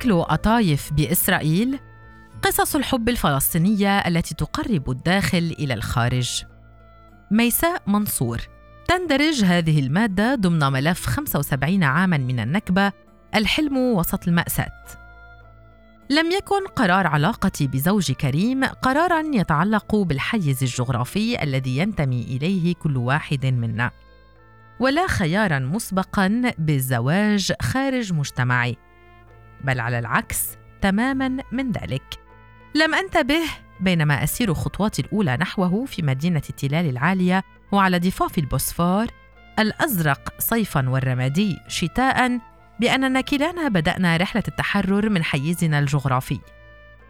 تاكلوا قطايف بإسرائيل؟ قصص الحب الفلسطينية التي تقرب الداخل إلى الخارج. ميساء منصور. تندرج هذه المادة ضمن ملف 75 عاماً من النكبة الحلم وسط المأساة. لم يكن قرار علاقتي بزوجي كريم قرارا يتعلق بالحيز الجغرافي الذي ينتمي إليه كل واحد منا ولا خيارا مسبقا بالزواج خارج مجتمعي. بل على العكس تماما من ذلك. لم انتبه بينما أسير خطواتي الأولى نحوه في مدينة تلال العالية وعلى ضفاف البوسفور الأزرق صيفا والرمادي شتاء باننا كلانا بدأنا رحلة التحرر من حيزنا الجغرافي.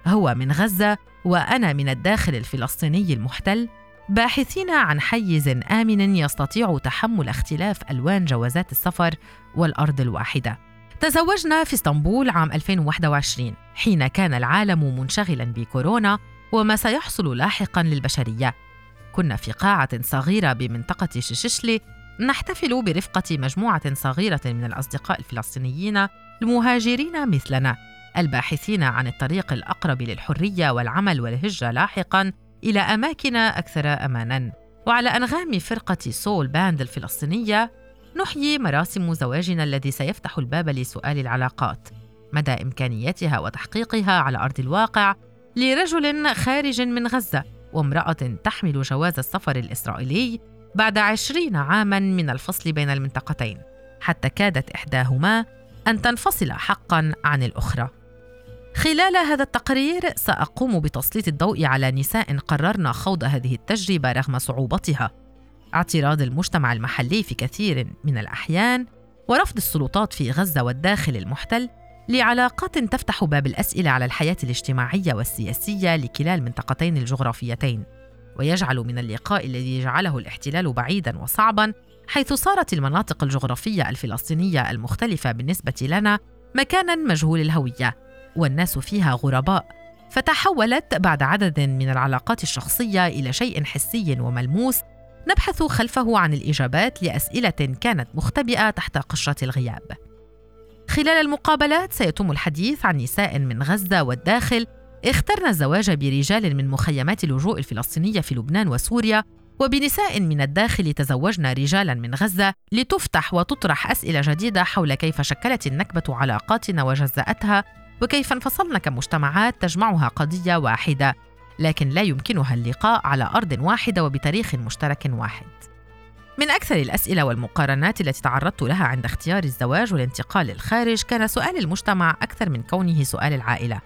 هو من غزة وأنا من الداخل الفلسطيني المحتل باحثين عن حيز آمن يستطيع تحمل اختلاف ألوان جوازات السفر والأرض الواحدة. تزوجنا في اسطنبول عام 2021 حين كان العالم منشغلا بكورونا وما سيحصل لاحقا للبشرية. كنا في قاعة صغيرة بمنطقة شششلي نحتفل برفقة مجموعة صغيرة من الأصدقاء الفلسطينيين المهاجرين مثلنا الباحثين عن الطريق الأقرب للحرية والعمل والهجرة لاحقاً إلى أماكن أكثر أماناً. وعلى أنغام فرقة سول باند الفلسطينية نحيي مراسم زواجنا الذي سيفتح الباب لسؤال العلاقات مدى إمكانيتها وتحقيقها على أرض الواقع لرجل خارج من غزة وامرأة تحمل جواز السفر الإسرائيلي بعد عشرين عاما من الفصل بين المنطقتين حتى كادت إحداهما أن تنفصل حقا عن الأخرى. خلال هذا التقرير سأقوم بتسليط الضوء على نساء قررن خوض هذه التجربة رغم صعوبتها. اعتراض المجتمع المحلي في كثير من الأحيان ورفض السلطات في غزة والداخل المحتل لعلاقات تفتح باب الأسئلة على الحياة الاجتماعية والسياسية لكلا المنطقتين الجغرافيتين. ويجعل من اللقاء الذي جعله الاحتلال بعيدا وصعبا حيث صارت المناطق الجغرافية الفلسطينية المختلفة بالنسبة لنا مكانا مجهول الهوية والناس فيها غرباء. فتحولت بعد عدد من العلاقات الشخصية إلى شيء حسي وملموس نبحث خلفه عن الإجابات لأسئلة كانت مختبئة تحت قشرة الغياب. خلال المقابلات سيتم الحديث عن نساء من غزة والداخل. اخترنا الزواج برجال من مخيمات اللجوء الفلسطينية في لبنان وسوريا وبنساء من الداخل تزوجنا رجالا من غزة لتفتح وتطرح أسئلة جديدة حول كيف شكلت النكبة علاقاتنا وجزأتها وكيف انفصلنا كمجتمعات تجمعها قضية واحدة. لكن لا يمكنها اللقاء على أرض واحدة وبتاريخ مشترك واحد. من أكثر الأسئلة والمقارنات التي تعرضت لها عند اختيار الزواج والانتقال للخارج كان سؤال المجتمع أكثر من كونه سؤال العائلة.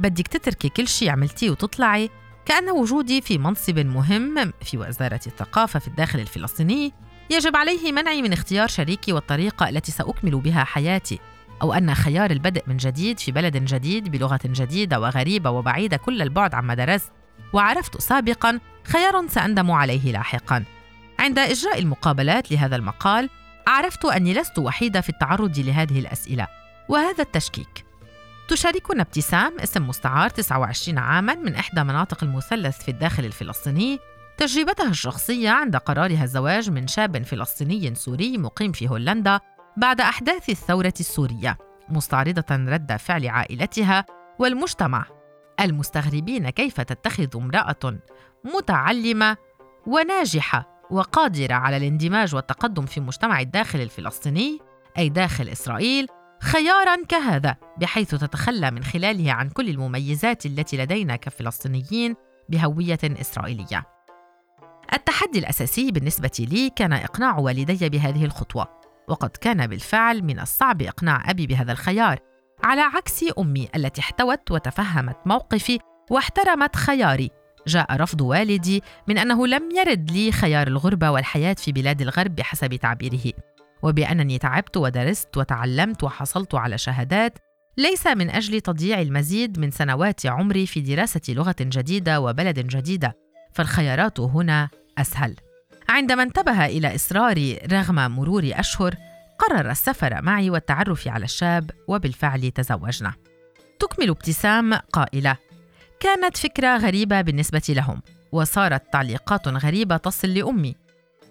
بدك تتركي كل شيء عملتيه وتطلعي؟ كأن وجودي في منصب مهم في وزارة الثقافة في الداخل الفلسطيني؟ يجب عليه منعي من اختيار شريكي والطريقة التي سأكمل بها حياتي. أو أن خيار البدء من جديد في بلد جديد بلغة جديدة وغريبة وبعيدة كل البعد عما درست. وعرفت سابقا خيار سأندم عليه لاحقا. عند إجراء المقابلات لهذا المقال عرفت أني لست وحيدة في التعرض لهذه الأسئلة. وهذا التشكيك. تشاركنا ابتسام اسم مستعار 29 عاما من إحدى مناطق المثلث في الداخل الفلسطيني. تجربتها الشخصية عند قرارها الزواج من شاب فلسطيني سوري مقيم في هولندا بعد أحداث الثورة السورية مستعرضة رد فعل عائلتها والمجتمع. المستغربين كيف تتخذ امرأة متعلمة وناجحة وقادرة على الاندماج والتقدم في مجتمع الداخل الفلسطيني أي داخل إسرائيل خيارا كهذا بحيث تتخلى من خلاله عن كل المميزات التي لدينا كفلسطينيين بهوية إسرائيلية. التحدي الأساسي بالنسبة لي كان إقناع والدي بهذه الخطوة. وقد كان بالفعل من الصعب إقناع أبي بهذا الخيار على عكس أمي التي احتوت وتفهمت موقفي واحترمت خياري. جاء رفض والدي من أنه لم يرد لي خيار الغربة والحياة في بلاد الغرب بحسب تعبيره. وبأنني تعبت ودرست وتعلمت وحصلت على شهادات ليس من أجل تضييع المزيد من سنوات عمري في دراسة لغة جديدة وبلد جديدة فالخيارات هنا أسهل. عندما انتبه إلى اصراري رغم مرور أشهر قرر السفر معي والتعرف على الشاب وبالفعل تزوجنا. تكمل ابتسام قائلة كانت فكرة غريبة بالنسبة لهم وصارت تعليقات غريبة تصل لأمي.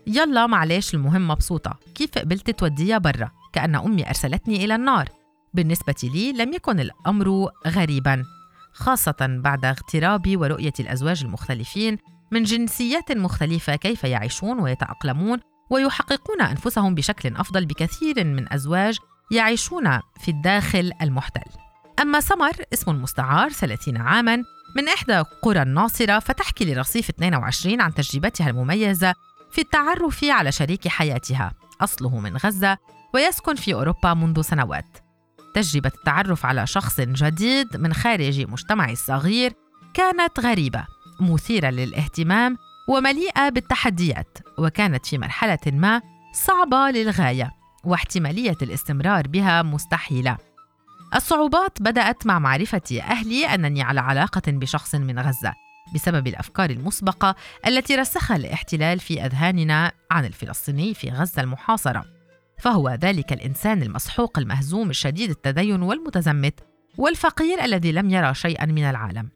يلا معلش المهم مبسوطة كيف قبلت توديها برا؟ كأن أمي أرسلتني إلى النار. بالنسبة لي لم يكن الأمر غريبا خاصة بعد اغترابي ورؤية الأزواج المختلفين من جنسيات مختلفة كيف يعيشون ويتأقلمون ويحققون أنفسهم بشكل أفضل بكثير من أزواج يعيشون في الداخل المحتل. أما سمر اسم مستعار 30 عاماً من إحدى قرى الناصرة فتحكي لرصيف 22 عن تجربتها المميزة في التعرف على شريك حياتها أصله من غزة ويسكن في أوروبا منذ سنوات. تجربة التعرف على شخص جديد من خارج مجتمعي الصغير كانت غريبة. مثيرة للاهتمام ومليئة بالتحديات وكانت في مرحلة ما صعبة للغاية واحتمالية الاستمرار بها مستحيلة. الصعوبات بدأت مع معرفة أهلي أنني على علاقة بشخص من غزة بسبب الأفكار المسبقة التي رسخها الاحتلال في أذهاننا عن الفلسطيني في غزة المحاصرة. فهو ذلك الإنسان المسحوق المهزوم الشديد التدين والمتزمت والفقير الذي لم يرى شيئا من العالم.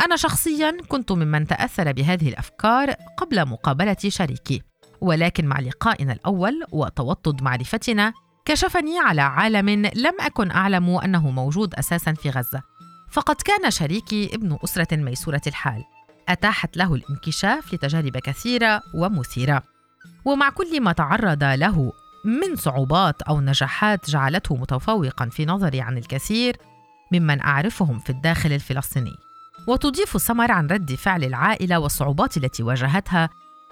أنا شخصيا كنت ممن تأثر بهذه الأفكار قبل مقابلة شريكي ولكن مع لقائنا الأول وتوطد معرفتنا كشفني على عالم لم أكن أعلم أنه موجود أساسا في غزة. فقد كان شريكي ابن أسرة ميسورة الحال. أتاحت له الانكشاف لتجارب كثيرة ومثيرة. ومع كل ما تعرض له من صعوبات أو نجاحات جعلته متفوقا في نظري عن الكثير ممن أعرفهم في الداخل الفلسطيني. وتضيف سمر عن رد فعل العائلة والصعوبات التي واجهتها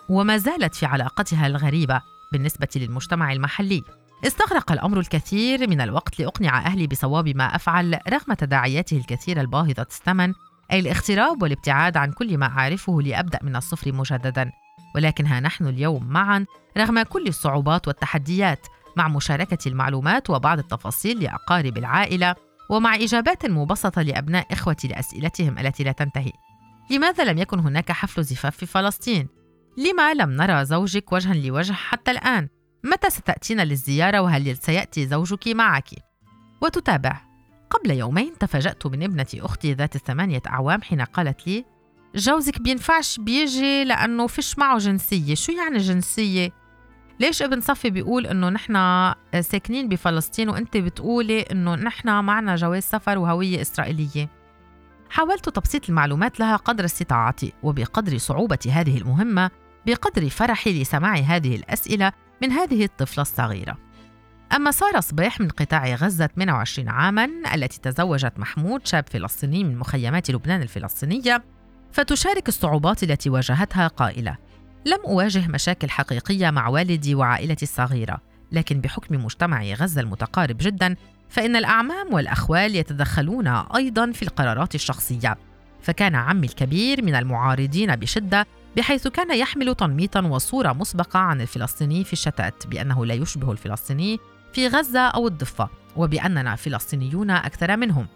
وما زالت في علاقتها الغريبة بالنسبة للمجتمع المحلي. استغرق الأمر الكثير من الوقت لأقنع أهلي بصواب ما أفعل رغم تداعياته الكثيرة الباهظة الثمن أي الاغتراب والابتعاد عن كل ما أعرفه لأبدأ من الصفر مجددا. ولكن ها نحن اليوم معا رغم كل الصعوبات والتحديات مع مشاركة المعلومات وبعض التفاصيل لأقارب العائلة ومع إجابات مبسطة لأبناء إخوتي لأسئلتهم التي لا تنتهي لماذا لم يكن هناك حفل زفاف في فلسطين؟ لما لم نرى زوجك وجها لوجه حتى الآن؟ متى ستأتين للزيارة وهل سيأتي زوجك معك؟ وتتابع قبل يومين تفاجأت من ابنة أختي ذات الثمانية أعوام حين قالت لي جوزك بينفعش بيجي لأنه فيش معه جنسية شو يعني جنسية؟ ليش ابن صفي بيقول إنه نحن ساكنين بفلسطين وأنت بتقولي إنه نحن معنا جواز سفر وهوية إسرائيلية؟ حاولت تبسيط المعلومات لها قدر استطاعتي وبقدر صعوبة هذه المهمة بقدر فرحي لسماع هذه الأسئلة من هذه الطفلة الصغيرة أما سارة صبيح من قطاع غزة 28 عاماً التي تزوجت محمود شاب فلسطيني من مخيمات لبنان الفلسطينية فتشارك الصعوبات التي واجهتها قائلة لم أواجه مشاكل حقيقية مع والدي وعائلتي الصغيرة لكن بحكم مجتمع غزة المتقارب جدا فإن الأعمام والأخوال يتدخلون أيضا في القرارات الشخصية. فكان عمي الكبير من المعارضين بشدة بحيث كان يحمل تنميطا وصورة مسبقة عن الفلسطيني في الشتات بأنه لا يشبه الفلسطيني في غزة أو الضفة وبأننا فلسطينيون أكثر منهم.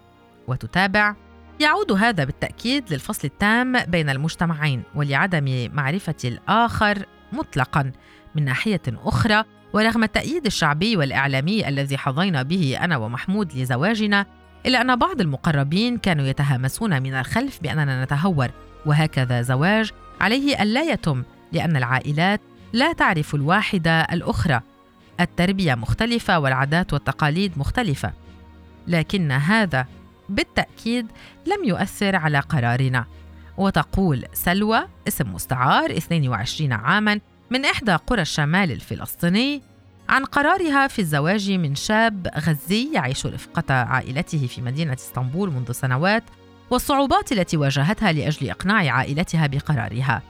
وتتابع يعود هذا بالتأكيد للفصل التام بين المجتمعين ولعدم معرفة الآخر مطلقا من ناحية أخرى ورغم التأييد الشعبي والإعلامي الذي حظينا به أنا ومحمود لزواجنا إلا أن بعض المقربين كانوا يتهامسون من الخلف بأننا نتهور وهكذا زواج عليه ألا يتم لأن العائلات لا تعرف الواحدة الأخرى. التربية مختلفة والعادات والتقاليد مختلفة. لكن هذا بالتأكيد لم يؤثر على قرارنا. وتقول سلوى اسم مستعار 22 عاما من إحدى قرى الشمال الفلسطيني عن قرارها في الزواج من شاب غزي يعيش رفقة عائلته في مدينة اسطنبول منذ سنوات والصعوبات التي واجهتها لأجل إقناع عائلتها بقرارها.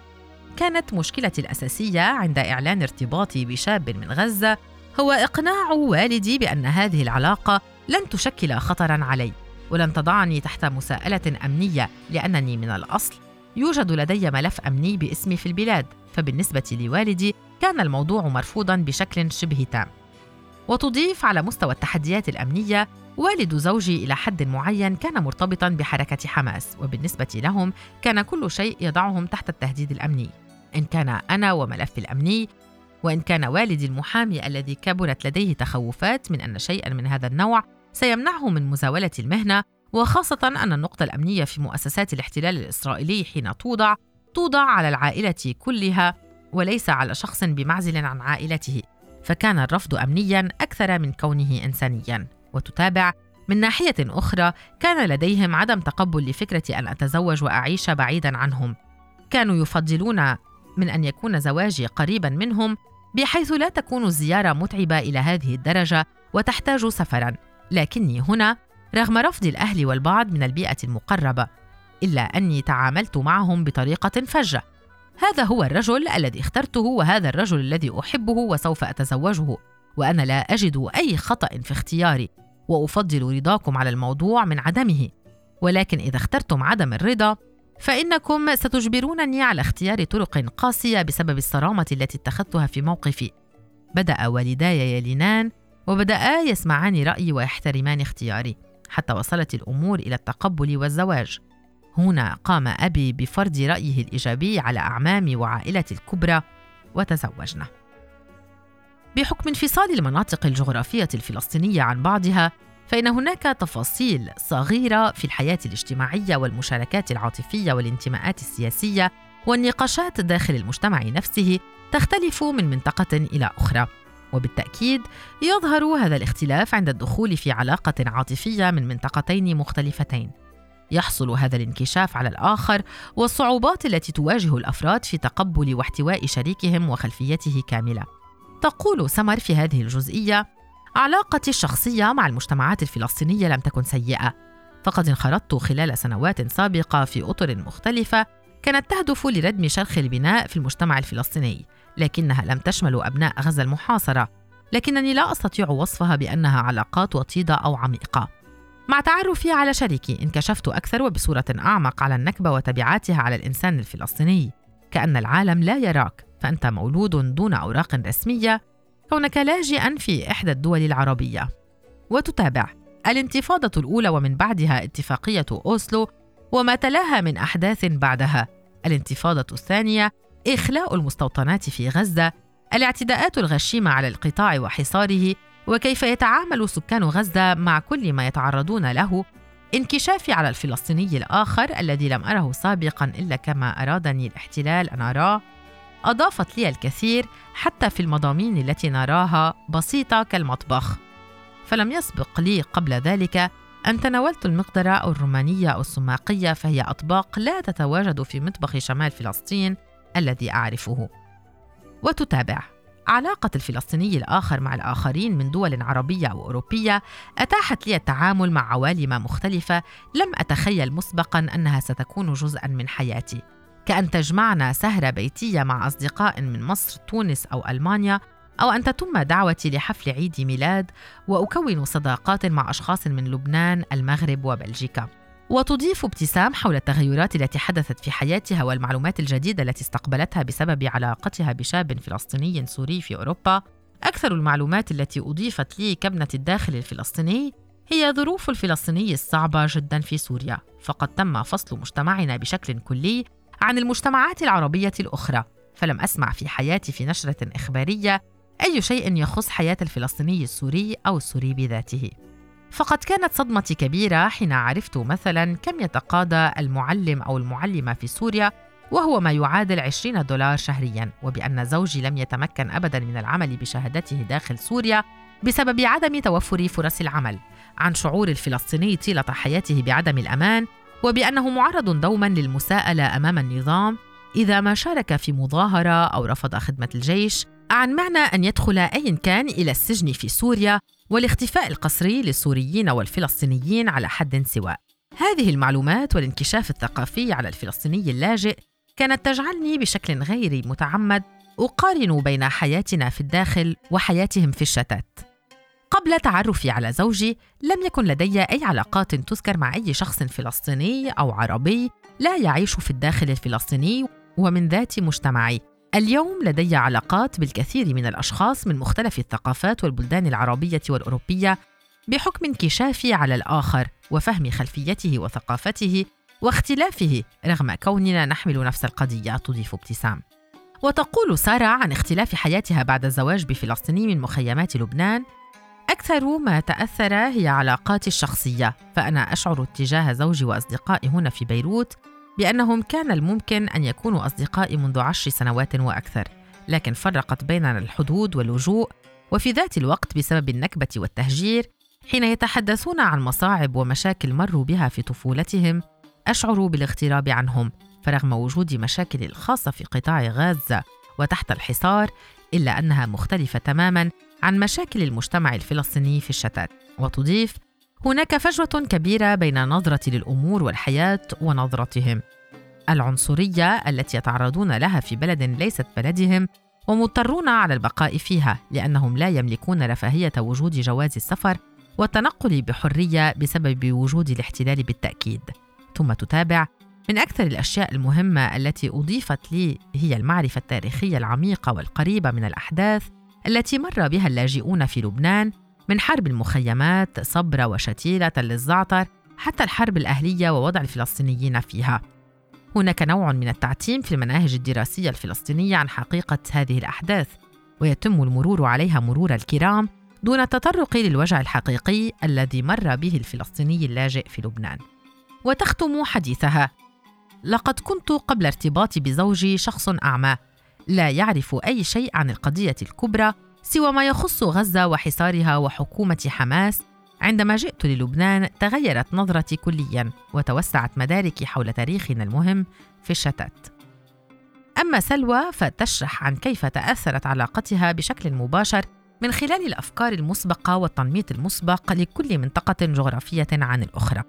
كانت مشكلتي الأساسية عند إعلان ارتباطي بشاب من غزة هو إقناع والدي بأن هذه العلاقة لن تشكل خطرا علي ولن تضعني تحت مساءلة أمنية لأنني من الأصل. يوجد لدي ملف أمني باسمي في البلاد فبالنسبة لوالدي كان الموضوع مرفوضا بشكل شبه تام. وتضيف على مستوى التحديات الأمنية والد زوجي إلى حد معين كان مرتبطا بحركة حماس وبالنسبة لهم كان كل شيء يضعهم تحت التهديد الأمني. إن كان أنا وملفي الأمني وإن كان والدي المحامي الذي كبرت لديه تخوفات من أن شيئا من هذا النوع سيمنعه من مزاولة المهنة وخاصة أن النقطة الأمنية في مؤسسات الاحتلال الإسرائيلي حين توضع توضع على العائلة كلها وليس على شخص بمعزل عن عائلته فكان الرفض امنيا أكثر من كونه انسانيا. وتتابع من ناحية أخرى كان لديهم عدم تقبل لفكرة أن أتزوج وأعيش بعيدا عنهم. كانوا يفضلون من أن يكون زواجي قريبا منهم بحيث لا تكون الزيارة متعبة إلى هذه الدرجة وتحتاج سفرا. لكني هنا رغم رفض الأهل والبعض من البيئة المقربة إلا أني تعاملت معهم بطريقة فجة. هذا هو الرجل الذي اخترته وهذا الرجل الذي أحبه وسوف أتزوجه وأنا لا أجد أي خطأ في اختياري وأفضل رضاكم على الموضوع من عدمه. ولكن إذا اخترتم عدم الرضا فإنكم ستجبرونني على اختيار طرق قاسية بسبب الصرامة التي اتخذتها في موقفي. بدأ والداي يلينان وبدأا يسمعان رأيي ويحترمان اختياري حتى وصلت الأمور إلى التقبل والزواج. هنا قام أبي بفرض رأيه الإيجابي على أعمامي وعائلتي الكبرى وتزوجنا. بحكم انفصال المناطق الجغرافية الفلسطينية عن بعضها فإن هناك تفاصيل صغيرة في الحياة الاجتماعية والمشاركات العاطفية والانتماءات السياسية والنقاشات داخل المجتمع نفسه تختلف من منطقة إلى أخرى. وبالتأكيد يظهر هذا الاختلاف عند الدخول في علاقة عاطفية من منطقتين مختلفتين. يحصل هذا الانكشاف على الآخر والصعوبات التي تواجه الأفراد في تقبل واحتواء شريكهم وخلفيته كاملة. تقول سمر في هذه الجزئية علاقتي الشخصية مع المجتمعات الفلسطينية لم تكن سيئة. فقد انخرطت خلال سنوات سابقة في أطر مختلفة كانت تهدف لردم شرخ البناء في المجتمع الفلسطيني. لكنها لم تشمل أبناء غزة المحاصرة لكنني لا أستطيع وصفها بأنها علاقات وطيدة أو عميقة. مع تعرفي على شريكي انكشفت أكثر وبصورة أعمق على النكبة وتبعاتها على الإنسان الفلسطيني. كأن العالم لا يراك فأنت مولود دون أوراق رسمية كونك لاجئا في إحدى الدول العربية. وتتابع الانتفاضة الأولى ومن بعدها اتفاقية أوسلو وما تلاها من أحداث بعدها. الانتفاضة الثانية إخلاء المستوطنات في غزة الاعتداءات الغشيمة على القطاع وحصاره وكيف يتعامل سكان غزة مع كل ما يتعرضون له انكشافي على الفلسطيني الآخر الذي لم أره سابقا إلا كما أرادني الاحتلال أن أراه. أضافت لي الكثير حتى في المضامين التي نراها بسيطة كالمطبخ. فلم يسبق لي قبل ذلك أن تناولت المقدرة أو الرومانية أو السماقية فهي أطباق لا تتواجد في مطبخ شمال فلسطين الذي أعرفه وتتابع علاقة الفلسطيني الآخر مع الآخرين من دول عربية أو أوروبية أتاحت لي التعامل مع عوالم مختلفة لم أتخيل مسبقا أنها ستكون جزءا من حياتي كأن تجمعنا سهرة بيتية مع أصدقاء من مصر، تونس أو ألمانيا، أو أن تتم دعوتي لحفل عيد ميلاد وأكون صداقات مع أشخاص من لبنان، المغرب وبلجيكا. وتضيف ابتسام حول التغيرات التي حدثت في حياتها والمعلومات الجديدة التي استقبلتها بسبب علاقتها بشاب فلسطيني سوري في أوروبا. أكثر المعلومات التي أضيفت لي كابنة الداخل الفلسطيني هي ظروف الفلسطيني الصعبة جدا في سوريا، فقد تم فصل مجتمعنا بشكل كلي عن المجتمعات العربية الأخرى. فلم أسمع في حياتي في نشرة إخبارية أي شيء يخص حياة الفلسطيني السوري أو السوري بذاته. فقد كانت صدمتي كبيرة حين عرفت مثلا كم يتقاضى المعلم أو المعلمة في سوريا وهو ما يعادل 20 دولار شهريا وبأن زوجي لم يتمكن أبدا من العمل بشهادته داخل سوريا بسبب عدم توفر فرص العمل عن شعور الفلسطيني طيلة حياته بعدم الأمان وبأنه معرض دوما للمساءلة أمام النظام إذا ما شارك في مظاهرة أو رفض خدمة الجيش عن معنى أن يدخل أي كان إلى السجن في سوريا والاختفاء القسري للسوريين والفلسطينيين على حد سواء هذه المعلومات والانكشاف الثقافي على الفلسطيني اللاجئ كانت تجعلني بشكل غير متعمد أقارن بين حياتنا في الداخل وحياتهم في الشتات. قبل تعرفي على زوجي لم يكن لدي أي علاقات تذكر مع أي شخص فلسطيني أو عربي لا يعيش في الداخل الفلسطيني ومن ذات مجتمعي. اليوم لدي علاقات بالكثير من الأشخاص من مختلف الثقافات والبلدان العربية والأوروبية بحكم انكشافي على الآخر وفهم خلفيته وثقافته واختلافه رغم كوننا نحمل نفس القضية تضيف ابتسام. وتقول سارة عن اختلاف حياتها بعد الزواج بفلسطيني من مخيمات لبنان أكثر ما تأثر هي علاقاتي الشخصية فأنا أشعر تجاه زوجي وأصدقائي هنا في بيروت بأنهم كان الممكن أن يكونوا أصدقائي منذ عشر سنوات وأكثر لكن فرقت بيننا الحدود واللجوء وفي ذات الوقت بسبب النكبة والتهجير حين يتحدثون عن مصاعب ومشاكل مروا بها في طفولتهم أشعر بالاغتراب عنهم فرغم وجود مشاكل الخاصة في قطاع غازة وتحت الحصار إلا أنها مختلفة تماما عن مشاكل المجتمع الفلسطيني في الشتات. وتضيف هناك فجوة كبيرة بين نظرتي للأمور والحياة ونظرتهم. العنصرية التي يتعرضون لها في بلد ليست بلدهم ومضطرون على البقاء فيها لأنهم لا يملكون رفاهية وجود جواز السفر والتنقل بحرية بسبب وجود الاحتلال بالتأكيد. ثم تتابع من أكثر الأشياء المهمة التي أضيفت لي هي المعرفة التاريخية العميقة والقريبة من الأحداث التي مر بها اللاجئون في لبنان من حرب المخيمات صبرة وشتيلة للزعتر حتى الحرب الأهلية ووضع الفلسطينيين فيها. هناك نوع من التعتيم في المناهج الدراسية الفلسطينية عن حقيقة هذه الأحداث، ويتم المرور عليها مرور الكرام دون التطرق للوجع الحقيقي الذي مر به الفلسطيني اللاجئ في لبنان. وتختم حديثها: لقد كنت قبل ارتباطي بزوجي شخص أعمى، لا يعرف أي شيء عن القضية الكبرى سوى ما يخص غزة وحصارها وحكومة حماس عندما جئت للبنان تغيرت نظرتي كليا وتوسعت مداركي حول تاريخنا المهم في الشتات. أما سلوى فتشرح عن كيف تأثرت علاقتها بشكل مباشر من خلال الأفكار المسبقة والتنميط المسبق لكل منطقة جغرافية عن الأخرى.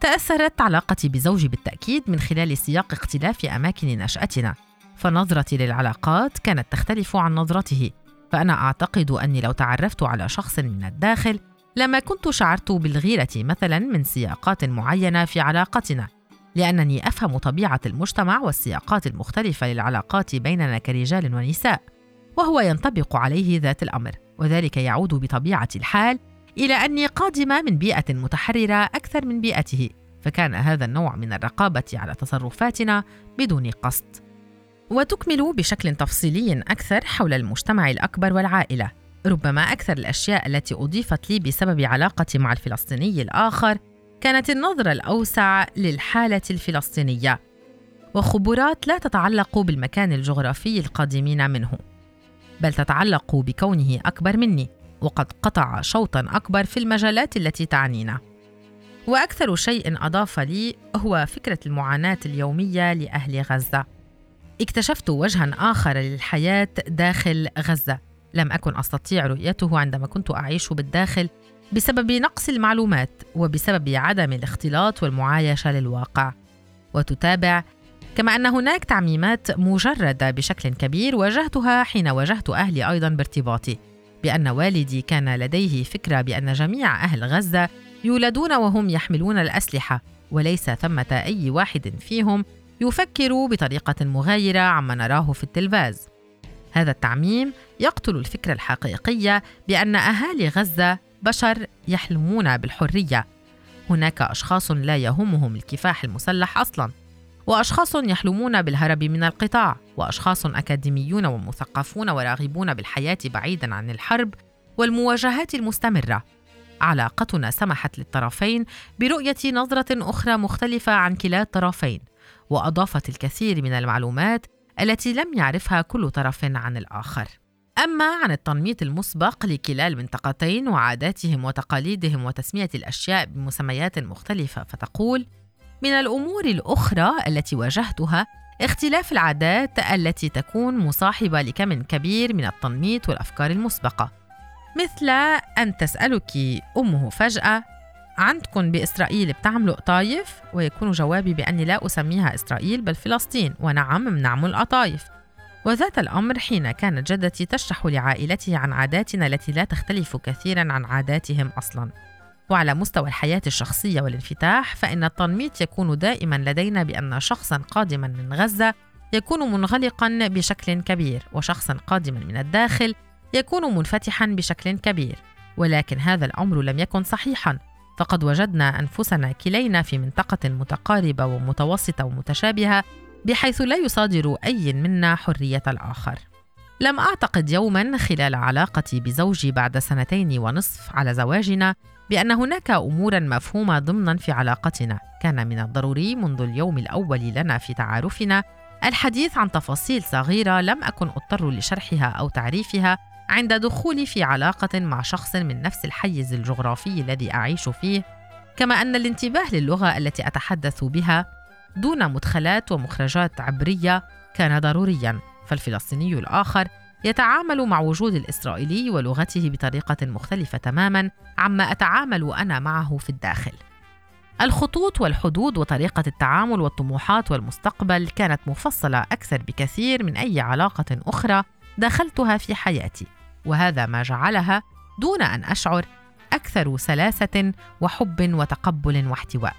تأثرت علاقتي بزوجي بالتأكيد من خلال سياق اختلاف أماكن نشأتنا فنظرتي للعلاقات كانت تختلف عن نظرته. فأنا أعتقد أني لو تعرفت على شخص من الداخل لما كنت شعرت بالغيرة مثلا من سياقات معينة في علاقتنا لأنني أفهم طبيعة المجتمع والسياقات المختلفة للعلاقات بيننا كرجال ونساء وهو ينطبق عليه ذات الأمر وذلك يعود بطبيعة الحال إلى أني قادمة من بيئة متحررة أكثر من بيئته فكان هذا النوع من الرقابة على تصرفاتنا بدون قصد. وتكمل بشكل تفصيلي أكثر حول المجتمع الأكبر والعائلة. ربما أكثر الأشياء التي أضيفت لي بسبب علاقتي مع الفلسطيني الآخر كانت النظرة الأوسع للحالة الفلسطينية وخبرات لا تتعلق بالمكان الجغرافي القادمين منه بل تتعلق بكونه أكبر مني وقد قطع شوطا أكبر في المجالات التي تعنينا. وأكثر شيء أضاف لي هو فكرة المعاناة اليومية لأهل غزة. اكتشفت وجها آخر للحياة داخل غزة. لم أكن أستطيع رؤيته عندما كنت أعيش بالداخل بسبب نقص المعلومات وبسبب عدم الاختلاط والمعايشة للواقع. وتتابع كما أن هناك تعميمات مجردة بشكل كبير واجهتها حين واجهت أهلي أيضا بارتباطي بأن والدي كان لديه فكرة بأن جميع أهل غزة يولدون وهم يحملون الأسلحة وليس ثمة أي واحد فيهم يفكر بطريقة مغايرة عما نراه في التلفاز. هذا التعميم يقتل الفكرة الحقيقية بأن أهالي غزة بشر يحلمون بالحرية. هناك أشخاص لا يهمهم الكفاح المسلح أصلاً، وأشخاص يحلمون بالهرب من القطاع، وأشخاص أكاديميون ومثقفون وراغبون بالحياة بعيداً عن الحرب والمواجهات المستمرة. علاقتنا سمحت للطرفين برؤية نظرة أخرى مختلفة عن كلا الطرفين. وأضافت الكثير من المعلومات التي لم يعرفها كل طرف عن الآخر. أما عن التنميط المسبق لكلا المنطقتين وعاداتهم وتقاليدهم وتسمية الأشياء بمسميات مختلفة فتقول من الأمور الأخرى التي واجهتها اختلاف العادات التي تكون مصاحبة لكم كبير من التنميط والأفكار المسبقة مثل أن تسألك أمه فجأة عندكم بإسرائيل بتعملوا قطايف ويكون جوابي بأني لا أسميها إسرائيل بل فلسطين. ونعم بنعمل قطايف وذات الأمر حين كانت جدتي تشرح لعائلته عن عاداتنا التي لا تختلف كثيرا عن عاداتهم أصلا. وعلى مستوى الحياة الشخصية والانفتاح فإن التنميط يكون دائما لدينا بأن شخصا قادما من غزة يكون منغلقا بشكل كبير وشخصا قادما من الداخل يكون منفتحا بشكل كبير. ولكن هذا الأمر لم يكن صحيحا. فقد وجدنا أنفسنا كلينا في منطقة متقاربة ومتوسطة ومتشابهة بحيث لا يصادر أي منا حرية الآخر. لم أعتقد يوما خلال علاقتي بزوجي بعد سنتين ونصف على زواجنا بأن هناك امورا مفهومة ضمنا في علاقتنا. كان من الضروري منذ اليوم الأول لنا في تعارفنا الحديث عن تفاصيل صغيرة لم أكن أضطر لشرحها أو تعريفها عند دخولي في علاقة مع شخص من نفس الحيز الجغرافي الذي أعيش فيه كما أن الانتباه للغة التي أتحدث بها دون مدخلات ومخرجات عبرية كان ضروريا. فالفلسطيني الآخر يتعامل مع وجود الإسرائيلي ولغته بطريقة مختلفة تماما عما أتعامل أنا معه في الداخل. الخطوط والحدود وطريقة التعامل والطموحات والمستقبل كانت مفصلة أكثر بكثير من أي علاقة أخرى دخلتها في حياتي وهذا ما جعلها دون أن أشعر أكثر سلاسة وحب وتقبل واحتواء.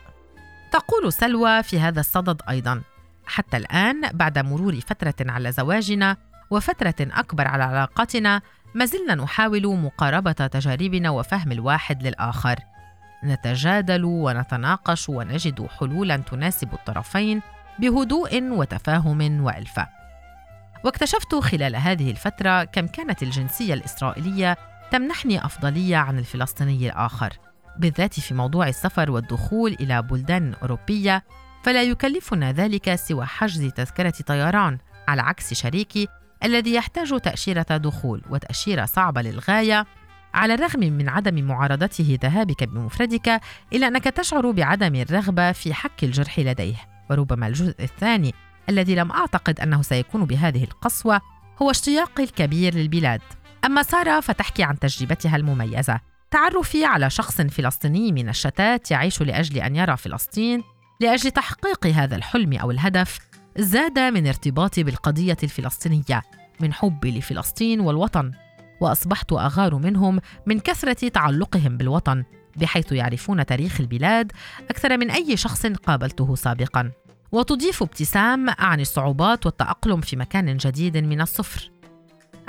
تقول سلوى في هذا الصدد أيضا حتى الآن بعد مرور فترة على زواجنا وفترة أكبر على علاقتنا ما زلنا نحاول مقاربة تجاربنا وفهم الواحد للآخر. نتجادل ونتناقش ونجد حلولا تناسب الطرفين بهدوء وتفاهم وألفة. واكتشفت خلال هذه الفترة كم كانت الجنسية الإسرائيلية تمنحني أفضلية عن الفلسطيني الآخر بالذات في موضوع السفر والدخول إلى بلدان أوروبية فلا يكلفنا ذلك سوى حجز تذكرة طيران على عكس شريكي الذي يحتاج تأشيرة دخول وتأشيرة صعبة للغاية على الرغم من عدم معارضته ذهابك بمفردك إلا أنك تشعر بعدم الرغبة في حك الجرح لديه وربما الجزء الثاني الذي لم أعتقد أنه سيكون بهذه القسوة هو اشتياقي الكبير للبلاد. أما سارة فتحكي عن تجربتها المميزة. تعرفي على شخص فلسطيني من الشتات يعيش لأجل أن يرى فلسطين. لأجل تحقيق هذا الحلم أو الهدف زاد من ارتباطي بالقضية الفلسطينية. من حبي لفلسطين والوطن. وأصبحت أغار منهم من كثرة تعلقهم بالوطن بحيث يعرفون تاريخ البلاد أكثر من أي شخص قابلته سابقا. وتضيف ابتسام عن الصعوبات والتأقلم في مكان جديد من الصفر.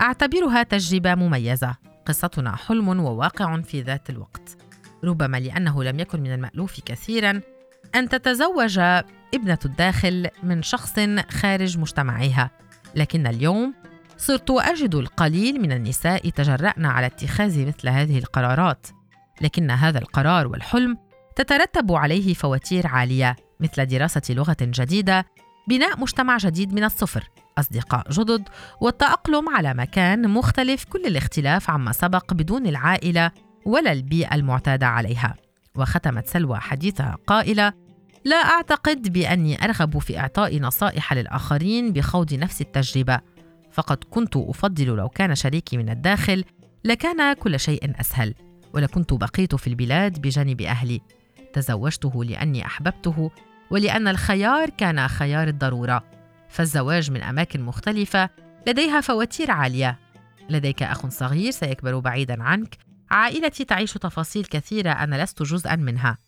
أعتبرها تجربة مميزة. قصتنا حلم وواقع في ذات الوقت. ربما لأنه لم يكن من المألوف كثيرا أن تتزوج ابنة الداخل من شخص خارج مجتمعها لكن اليوم صرت أجد القليل من النساء تجرأن على اتخاذ مثل هذه القرارات. لكن هذا القرار والحلم تترتب عليه فواتير عالية. مثل دراسة لغة جديدة بناء مجتمع جديد من الصفر أصدقاء جدد والتأقلم على مكان مختلف كل الاختلاف عما سبق بدون العائلة ولا البيئة المعتادة عليها. وختمت سلوى حديثها قائلة لا أعتقد بأني أرغب في إعطاء نصائح للآخرين بخوض نفس التجربة. فقد كنت أفضل لو كان شريكي من الداخل لكان كل شيء أسهل ولكنت بقيت في البلاد بجانب أهلي. تزوجته لأني أحببته ولأن الخيار كان خيار الضرورة فالزواج من أماكن مختلفة لديها فواتير عالية. لديك أخ صغير سيكبر بعيدا عنك. عائلتي تعيش تفاصيل كثيرة أنا لست جزءا منها.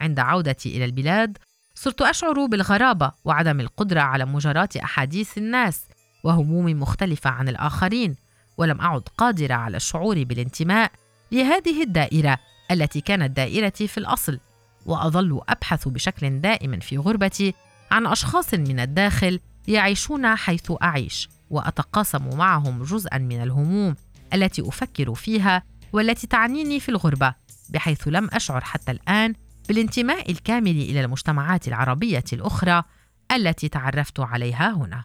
عند عودتي إلى البلاد صرت أشعر بالغرابة وعدم القدرة على مجاراه أحاديث الناس وهموم مختلفة عن الآخرين ولم أعد قادرة على الشعور بالانتماء لهذه الدائرة التي كانت دائرتي في الأصل. وأظل أبحث بشكل دائم في غربتي عن أشخاص من الداخل يعيشون حيث أعيش وأتقاسم معهم جزءا من الهموم التي أفكر فيها والتي تعنيني في الغربة بحيث لم أشعر حتى الآن بالانتماء الكامل إلى المجتمعات العربية الأخرى التي تعرفت عليها هنا.